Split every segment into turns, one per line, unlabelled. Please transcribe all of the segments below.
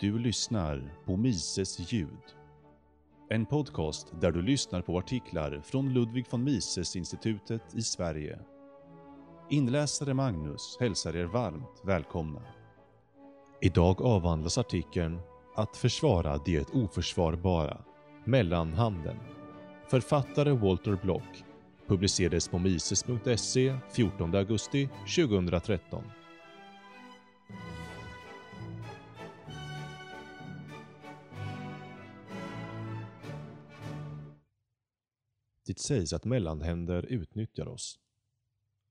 Du lyssnar på Mises ljud. En podcast där du lyssnar på artiklar från Ludwig von Mises-institutet i Sverige. Inläsare Magnus hälsar er varmt välkomna. Idag avhandlas artikeln “Att försvara det oförsvarbara” Mellanhanden. Författare Walter Block publicerades på mises.se 14 augusti 2013. Det sägs att mellanhänder utnyttjar oss.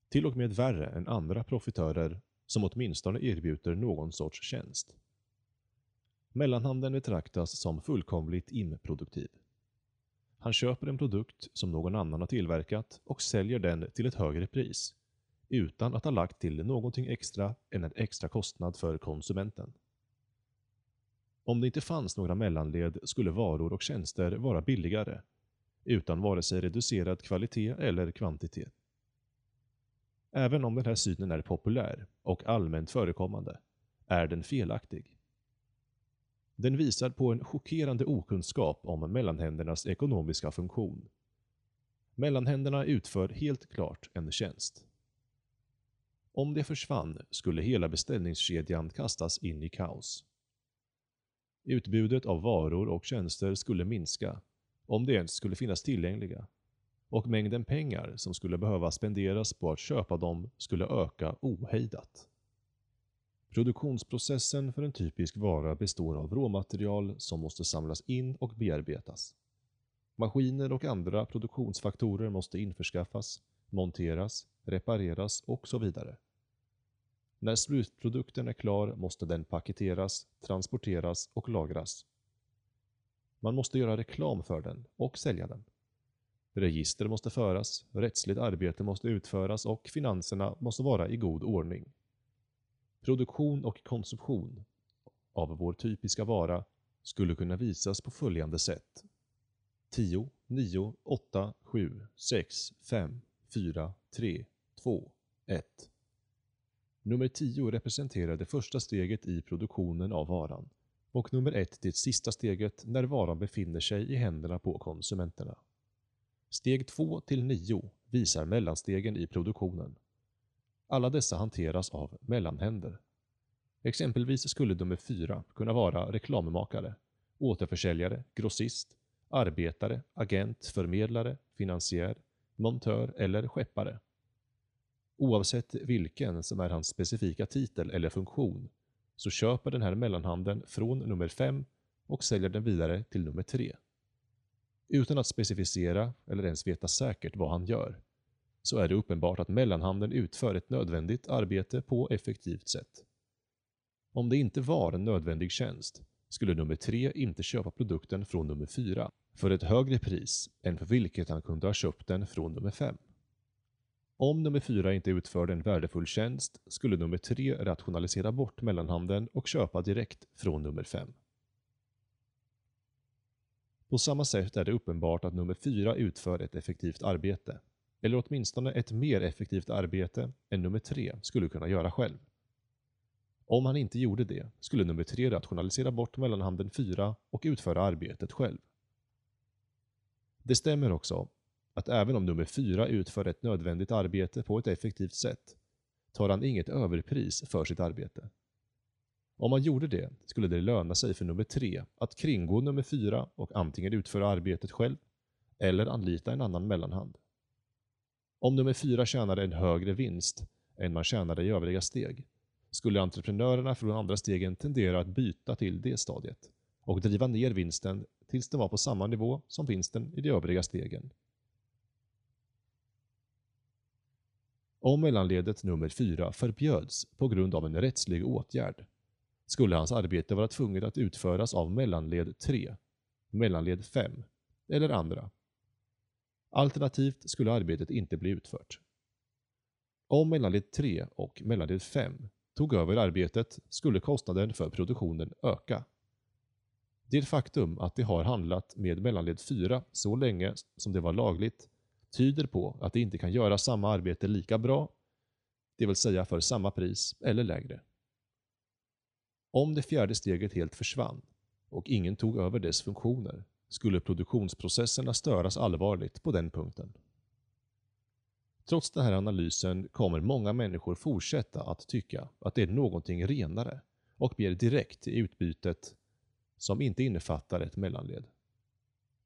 Till och med värre än andra profitörer som åtminstone erbjuder någon sorts tjänst. Mellanhanden betraktas som fullkomligt improduktiv. Han köper en produkt som någon annan har tillverkat och säljer den till ett högre pris, utan att ha lagt till någonting extra än en extra kostnad för konsumenten. Om det inte fanns några mellanled skulle varor och tjänster vara billigare utan vare sig reducerad kvalitet eller kvantitet. Även om den här synen är populär och allmänt förekommande är den felaktig. Den visar på en chockerande okunskap om mellanhändernas ekonomiska funktion. Mellanhänderna utför helt klart en tjänst. Om det försvann skulle hela beställningskedjan kastas in i kaos. Utbudet av varor och tjänster skulle minska om det ens skulle finnas tillgängliga, och mängden pengar som skulle behöva spenderas på att köpa dem skulle öka ohejdat. Produktionsprocessen för en typisk vara består av råmaterial som måste samlas in och bearbetas. Maskiner och andra produktionsfaktorer måste införskaffas, monteras, repareras och så vidare. När slutprodukten är klar måste den paketeras, transporteras och lagras. Man måste göra reklam för den och sälja den. Register måste föras, rättsligt arbete måste utföras och finanserna måste vara i god ordning. Produktion och konsumtion av vår typiska vara skulle kunna visas på följande sätt. 10, 9, 8, 7, 6, 5, 4, 3, 2, 1. Nummer 10 representerar det första steget i produktionen av varan och nummer ett det sista steget när varan befinner sig i händerna på konsumenterna. Steg 2 till 9 visar mellanstegen i produktionen. Alla dessa hanteras av mellanhänder. Exempelvis skulle nummer 4 kunna vara reklammakare, återförsäljare, grossist, arbetare, agent, förmedlare, finansiär, montör eller skeppare. Oavsett vilken som är hans specifika titel eller funktion så köper den här mellanhanden från nummer 5 och säljer den vidare till nummer 3. Utan att specificera eller ens veta säkert vad han gör, så är det uppenbart att mellanhanden utför ett nödvändigt arbete på effektivt sätt. Om det inte var en nödvändig tjänst skulle nummer 3 inte köpa produkten från nummer 4 för ett högre pris än för vilket han kunde ha köpt den från nummer 5. Om nummer 4 inte utförde en värdefull tjänst skulle nummer 3 rationalisera bort mellanhanden och köpa direkt från nummer 5. På samma sätt är det uppenbart att nummer 4 utför ett effektivt arbete, eller åtminstone ett mer effektivt arbete än nummer 3 skulle kunna göra själv. Om han inte gjorde det skulle nummer 3 rationalisera bort mellanhanden 4 och utföra arbetet själv. Det stämmer också att även om nummer 4 utför ett nödvändigt arbete på ett effektivt sätt tar han inget överpris för sitt arbete. Om man gjorde det skulle det löna sig för nummer 3 att kringgå nummer 4 och antingen utföra arbetet själv eller anlita en annan mellanhand. Om nummer 4 tjänade en högre vinst än man tjänade i övriga steg skulle entreprenörerna från andra stegen tendera att byta till det stadiet och driva ner vinsten tills den var på samma nivå som vinsten i de övriga stegen. Om mellanledet nummer 4 förbjöds på grund av en rättslig åtgärd skulle hans arbete vara tvunget att utföras av mellanled 3, mellanled 5 eller andra. Alternativt skulle arbetet inte bli utfört. Om mellanled 3 och mellanled 5 tog över arbetet skulle kostnaden för produktionen öka. Det faktum att de har handlat med mellanled 4 så länge som det var lagligt tyder på att de inte kan göra samma arbete lika bra, det vill säga för samma pris eller lägre. Om det fjärde steget helt försvann och ingen tog över dess funktioner skulle produktionsprocesserna störas allvarligt på den punkten. Trots den här analysen kommer många människor fortsätta att tycka att det är någonting renare och ber direkt i utbytet som inte innefattar ett mellanled.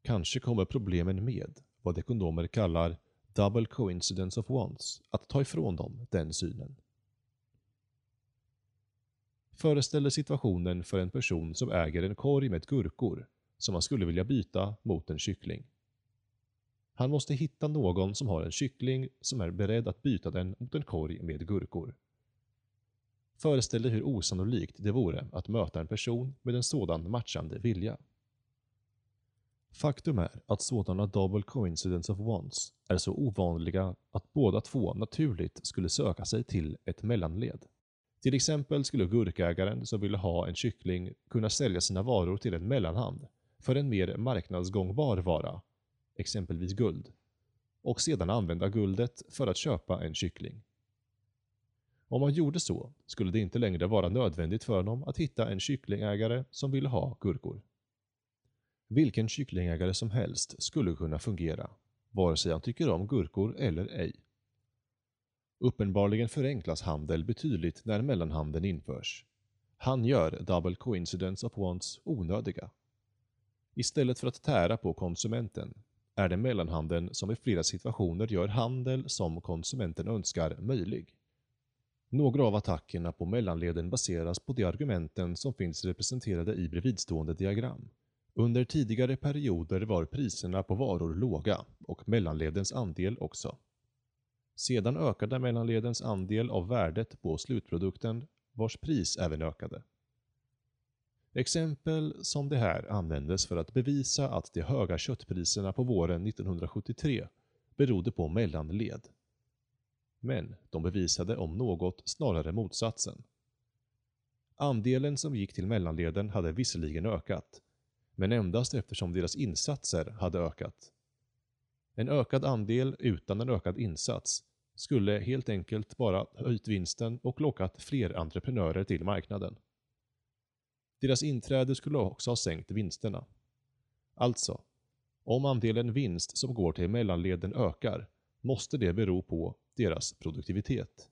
Kanske kommer problemen med vad ekonomer kallar double coincidence of wants att ta ifrån dem den synen. Föreställ dig situationen för en person som äger en korg med gurkor som han skulle vilja byta mot en kyckling. Han måste hitta någon som har en kyckling som är beredd att byta den mot en korg med gurkor. Föreställ dig hur osannolikt det vore att möta en person med en sådan matchande vilja. Faktum är att sådana double coincidence of ones är så ovanliga att båda två naturligt skulle söka sig till ett mellanled. Till exempel skulle gurkägaren som ville ha en kyckling kunna sälja sina varor till en mellanhand för en mer marknadsgångbar vara, exempelvis guld, och sedan använda guldet för att köpa en kyckling. Om man gjorde så skulle det inte längre vara nödvändigt för honom att hitta en kycklingägare som ville ha gurkor. Vilken kycklingägare som helst skulle kunna fungera, vare sig han tycker om gurkor eller ej. Uppenbarligen förenklas handel betydligt när mellanhandeln införs. Han gör double coincidence of wants onödiga. Istället för att tära på konsumenten är det mellanhandeln som i flera situationer gör handel som konsumenten önskar möjlig. Några av attackerna på mellanleden baseras på de argumenten som finns representerade i bredvidstående diagram. Under tidigare perioder var priserna på varor låga och mellanledens andel också. Sedan ökade mellanledens andel av värdet på slutprodukten vars pris även ökade. Exempel som det här användes för att bevisa att de höga köttpriserna på våren 1973 berodde på mellanled. Men de bevisade om något snarare motsatsen. Andelen som gick till mellanleden hade visserligen ökat, men endast eftersom deras insatser hade ökat. En ökad andel utan en ökad insats skulle helt enkelt bara höjt vinsten och lockat fler entreprenörer till marknaden. Deras inträde skulle också ha sänkt vinsterna. Alltså, om andelen vinst som går till mellanleden ökar måste det bero på deras produktivitet.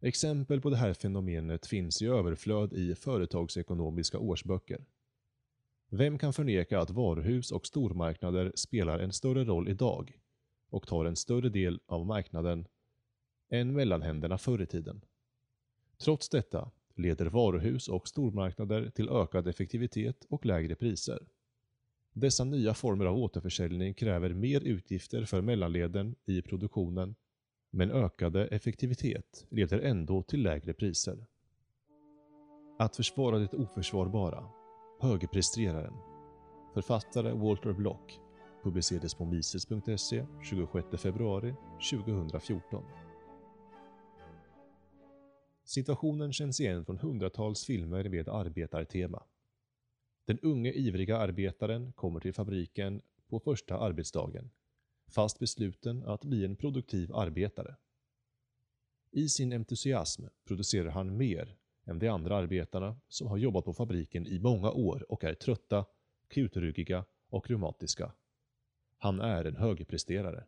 Exempel på det här fenomenet finns i överflöd i företagsekonomiska årsböcker. Vem kan förneka att varuhus och stormarknader spelar en större roll idag och tar en större del av marknaden än mellanhänderna förr i tiden? Trots detta leder varuhus och stormarknader till ökad effektivitet och lägre priser. Dessa nya former av återförsäljning kräver mer utgifter för mellanleden i produktionen, men ökade effektivitet leder ändå till lägre priser. Att försvara det oförsvarbara Högerpresteraren Författare Walter Block publicerades på mises.se 26 februari 2014. Situationen känns igen från hundratals filmer med arbetartema. Den unge ivriga arbetaren kommer till fabriken på första arbetsdagen, fast besluten att bli en produktiv arbetare. I sin entusiasm producerar han mer än de andra arbetarna som har jobbat på fabriken i många år och är trötta, kutryggiga och reumatiska. Han är en högpresterare.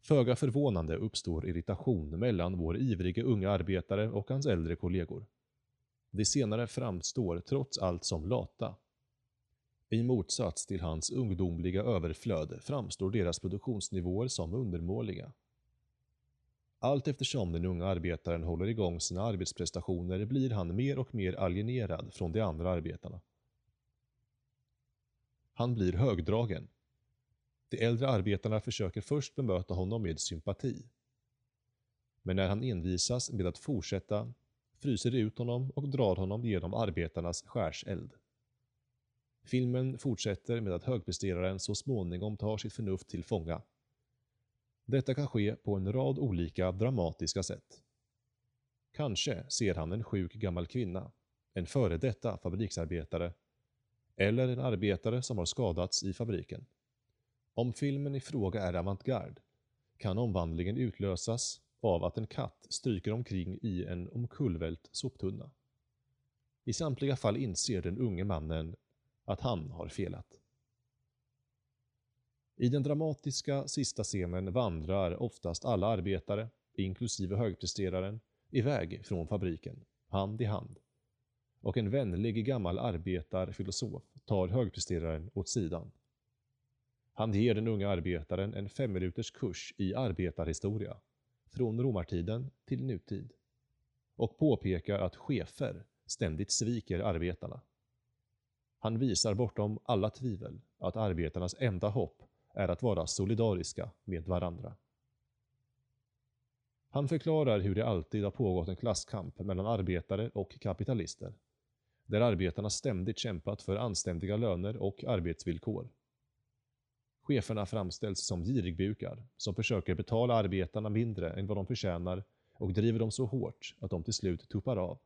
Föga förvånande uppstår irritation mellan vår ivrige unga arbetare och hans äldre kollegor. De senare framstår trots allt som lata. I motsats till hans ungdomliga överflöd framstår deras produktionsnivåer som undermåliga. Allt eftersom den unga arbetaren håller igång sina arbetsprestationer blir han mer och mer alienerad från de andra arbetarna. Han blir högdragen. De äldre arbetarna försöker först bemöta honom med sympati. Men när han envisas med att fortsätta fryser de ut honom och drar honom genom arbetarnas skärseld. Filmen fortsätter med att högpresteraren så småningom tar sitt förnuft till fånga detta kan ske på en rad olika dramatiska sätt. Kanske ser han en sjuk gammal kvinna, en före detta fabriksarbetare eller en arbetare som har skadats i fabriken. Om filmen i fråga är avantgarde kan omvandlingen utlösas av att en katt stryker omkring i en omkullvält soptunna. I samtliga fall inser den unge mannen att han har felat. I den dramatiska sista scenen vandrar oftast alla arbetare, inklusive högpresteraren, iväg från fabriken, hand i hand. Och en vänlig gammal arbetarfilosof tar högpresteraren åt sidan. Han ger den unga arbetaren en femminuters kurs i arbetarhistoria, från romartiden till nutid, och påpekar att chefer ständigt sviker arbetarna. Han visar bortom alla tvivel att arbetarnas enda hopp är att vara solidariska med varandra. Han förklarar hur det alltid har pågått en klasskamp mellan arbetare och kapitalister, där arbetarna ständigt kämpat för anständiga löner och arbetsvillkor. Cheferna framställs som girigbukar som försöker betala arbetarna mindre än vad de förtjänar och driver dem så hårt att de till slut tuppar av.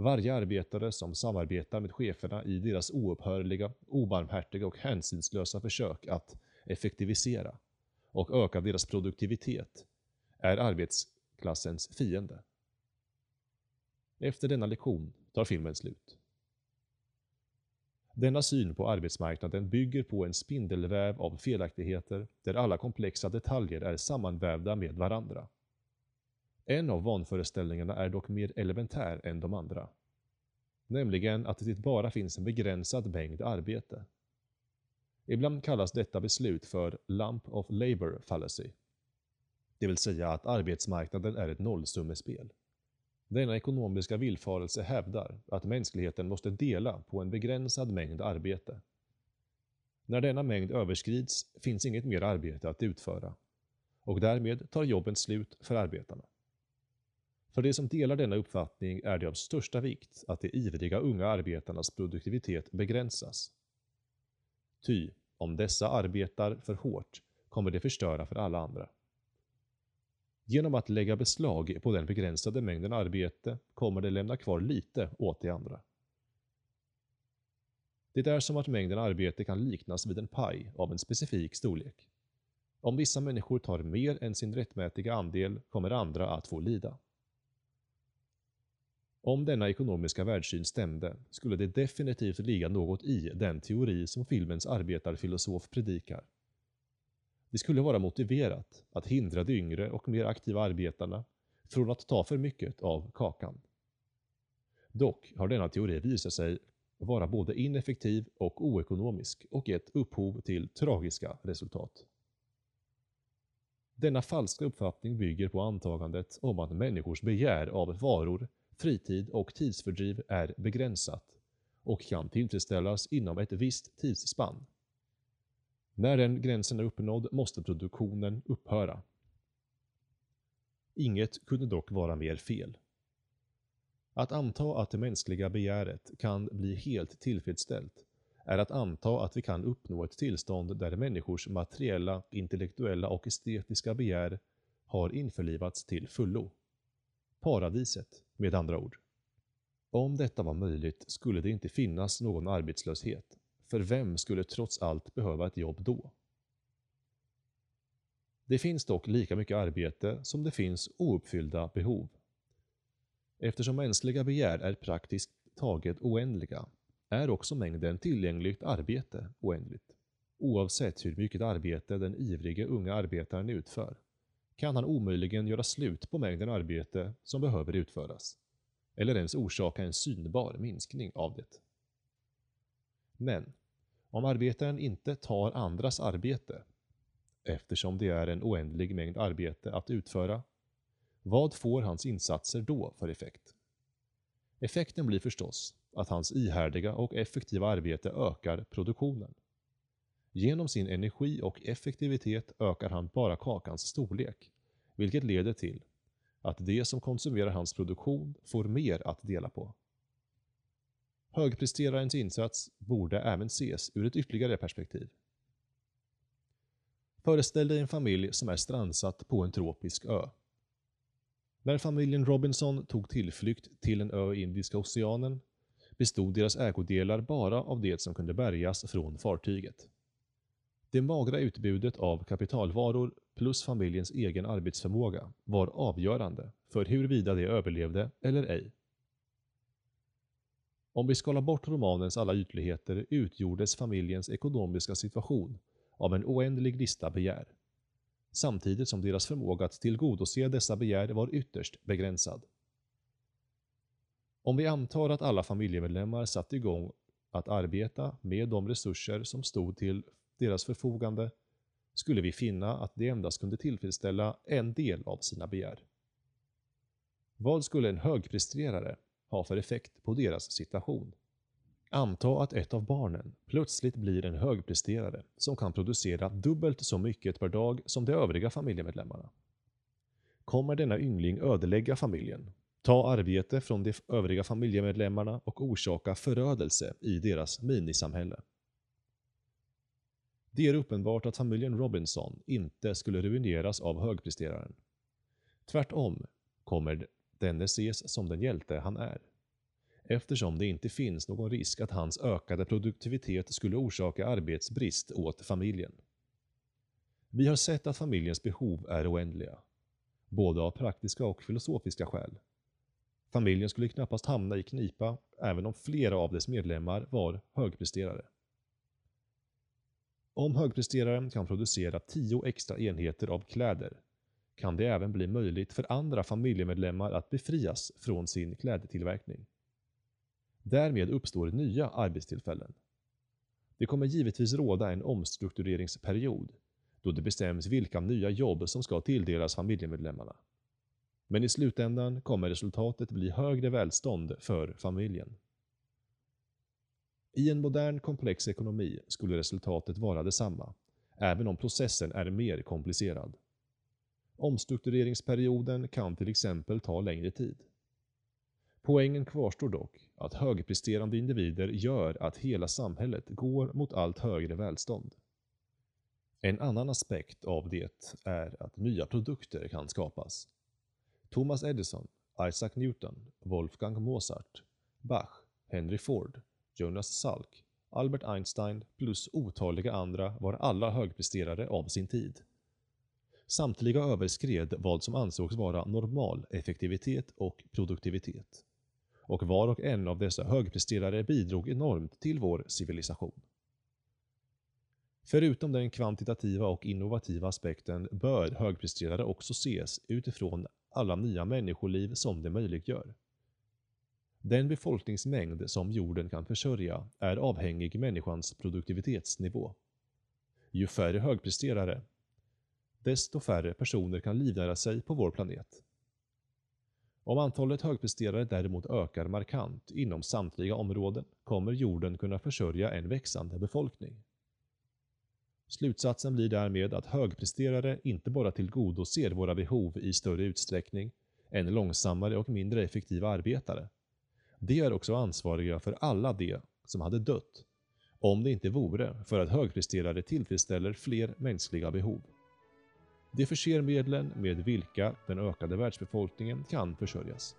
Varje arbetare som samarbetar med cheferna i deras oupphörliga, obarmhärtiga och hänsynslösa försök att effektivisera och öka deras produktivitet är arbetsklassens fiende. Efter denna lektion tar filmen slut. Denna syn på arbetsmarknaden bygger på en spindelväv av felaktigheter där alla komplexa detaljer är sammanvävda med varandra. En av vanföreställningarna är dock mer elementär än de andra. Nämligen att det bara finns en begränsad mängd arbete. Ibland kallas detta beslut för lump of labor fallacy. Det vill säga att arbetsmarknaden är ett nollsummespel. Denna ekonomiska villfarelse hävdar att mänskligheten måste dela på en begränsad mängd arbete. När denna mängd överskrids finns inget mer arbete att utföra och därmed tar jobben slut för arbetarna. För de som delar denna uppfattning är det av största vikt att de ivriga unga arbetarnas produktivitet begränsas. Ty, om dessa arbetar för hårt kommer de förstöra för alla andra. Genom att lägga beslag på den begränsade mängden arbete kommer de lämna kvar lite åt de andra. Det är som att mängden arbete kan liknas vid en paj av en specifik storlek. Om vissa människor tar mer än sin rättmätiga andel kommer andra att få lida. Om denna ekonomiska världssyn stämde skulle det definitivt ligga något i den teori som filmens arbetarfilosof predikar. Det skulle vara motiverat att hindra de yngre och mer aktiva arbetarna från att ta för mycket av kakan. Dock har denna teori visat sig vara både ineffektiv och oekonomisk och gett upphov till tragiska resultat. Denna falska uppfattning bygger på antagandet om att människors begär av varor fritid och tidsfördriv är begränsat och kan tillfredsställas inom ett visst tidsspann. När den gränsen är uppnådd måste produktionen upphöra. Inget kunde dock vara mer fel. Att anta att det mänskliga begäret kan bli helt tillfredsställt är att anta att vi kan uppnå ett tillstånd där människors materiella, intellektuella och estetiska begär har införlivats till fullo. Paradiset, med andra ord. Om detta var möjligt skulle det inte finnas någon arbetslöshet, för vem skulle trots allt behöva ett jobb då? Det finns dock lika mycket arbete som det finns ouppfyllda behov. Eftersom mänskliga begär är praktiskt taget oändliga är också mängden tillgängligt arbete oändligt. Oavsett hur mycket arbete den ivrige unga arbetaren utför kan han omöjligen göra slut på mängden arbete som behöver utföras, eller ens orsaka en synbar minskning av det. Men, om arbetaren inte tar andras arbete, eftersom det är en oändlig mängd arbete att utföra, vad får hans insatser då för effekt? Effekten blir förstås att hans ihärdiga och effektiva arbete ökar produktionen. Genom sin energi och effektivitet ökar han bara kakans storlek, vilket leder till att de som konsumerar hans produktion får mer att dela på. Högpresterarens insats borde även ses ur ett ytterligare perspektiv. Föreställ dig en familj som är strandsatt på en tropisk ö. När familjen Robinson tog tillflykt till en ö i Indiska oceanen bestod deras ägodelar bara av det som kunde bärgas från fartyget. Det magra utbudet av kapitalvaror plus familjens egen arbetsförmåga var avgörande för huruvida de överlevde eller ej. Om vi skalar bort romanens alla ytligheter utgjordes familjens ekonomiska situation av en oändlig lista begär. Samtidigt som deras förmåga att tillgodose dessa begär var ytterst begränsad. Om vi antar att alla familjemedlemmar satte igång att arbeta med de resurser som stod till deras förfogande skulle vi finna att de endast kunde tillfredsställa en del av sina begär. Vad skulle en högpresterare ha för effekt på deras situation? Anta att ett av barnen plötsligt blir en högpresterare som kan producera dubbelt så mycket per dag som de övriga familjemedlemmarna. Kommer denna yngling ödelägga familjen, ta arbete från de övriga familjemedlemmarna och orsaka förödelse i deras minisamhälle? Det är uppenbart att familjen Robinson inte skulle ruineras av högpresteraren. Tvärtom kommer denne ses som den hjälte han är. Eftersom det inte finns någon risk att hans ökade produktivitet skulle orsaka arbetsbrist åt familjen. Vi har sett att familjens behov är oändliga. Både av praktiska och filosofiska skäl. Familjen skulle knappast hamna i knipa även om flera av dess medlemmar var högpresterare. Om högpresteraren kan producera 10 extra enheter av kläder kan det även bli möjligt för andra familjemedlemmar att befrias från sin klädtillverkning. Därmed uppstår nya arbetstillfällen. Det kommer givetvis råda en omstruktureringsperiod då det bestäms vilka nya jobb som ska tilldelas familjemedlemmarna. Men i slutändan kommer resultatet bli högre välstånd för familjen. I en modern komplex ekonomi skulle resultatet vara detsamma, även om processen är mer komplicerad. Omstruktureringsperioden kan till exempel ta längre tid. Poängen kvarstår dock att högpresterande individer gör att hela samhället går mot allt högre välstånd. En annan aspekt av det är att nya produkter kan skapas. Thomas Edison, Isaac Newton, Wolfgang Mozart, Bach, Henry Ford, Jonas Salk, Albert Einstein plus otaliga andra var alla högpresterare av sin tid. Samtliga överskred vad som ansågs vara normal effektivitet och produktivitet. Och var och en av dessa högpresterare bidrog enormt till vår civilisation. Förutom den kvantitativa och innovativa aspekten bör högpresterare också ses utifrån alla nya människoliv som det möjliggör. Den befolkningsmängd som jorden kan försörja är avhängig människans produktivitetsnivå. Ju färre högpresterare, desto färre personer kan livnära sig på vår planet. Om antalet högpresterare däremot ökar markant inom samtliga områden kommer jorden kunna försörja en växande befolkning. Slutsatsen blir därmed att högpresterare inte bara tillgodoser våra behov i större utsträckning än långsammare och mindre effektiva arbetare. De är också ansvariga för alla de som hade dött om det inte vore för att högpresterare tillfredsställer fler mänskliga behov. De förser medlen med vilka den ökade världsbefolkningen kan försörjas.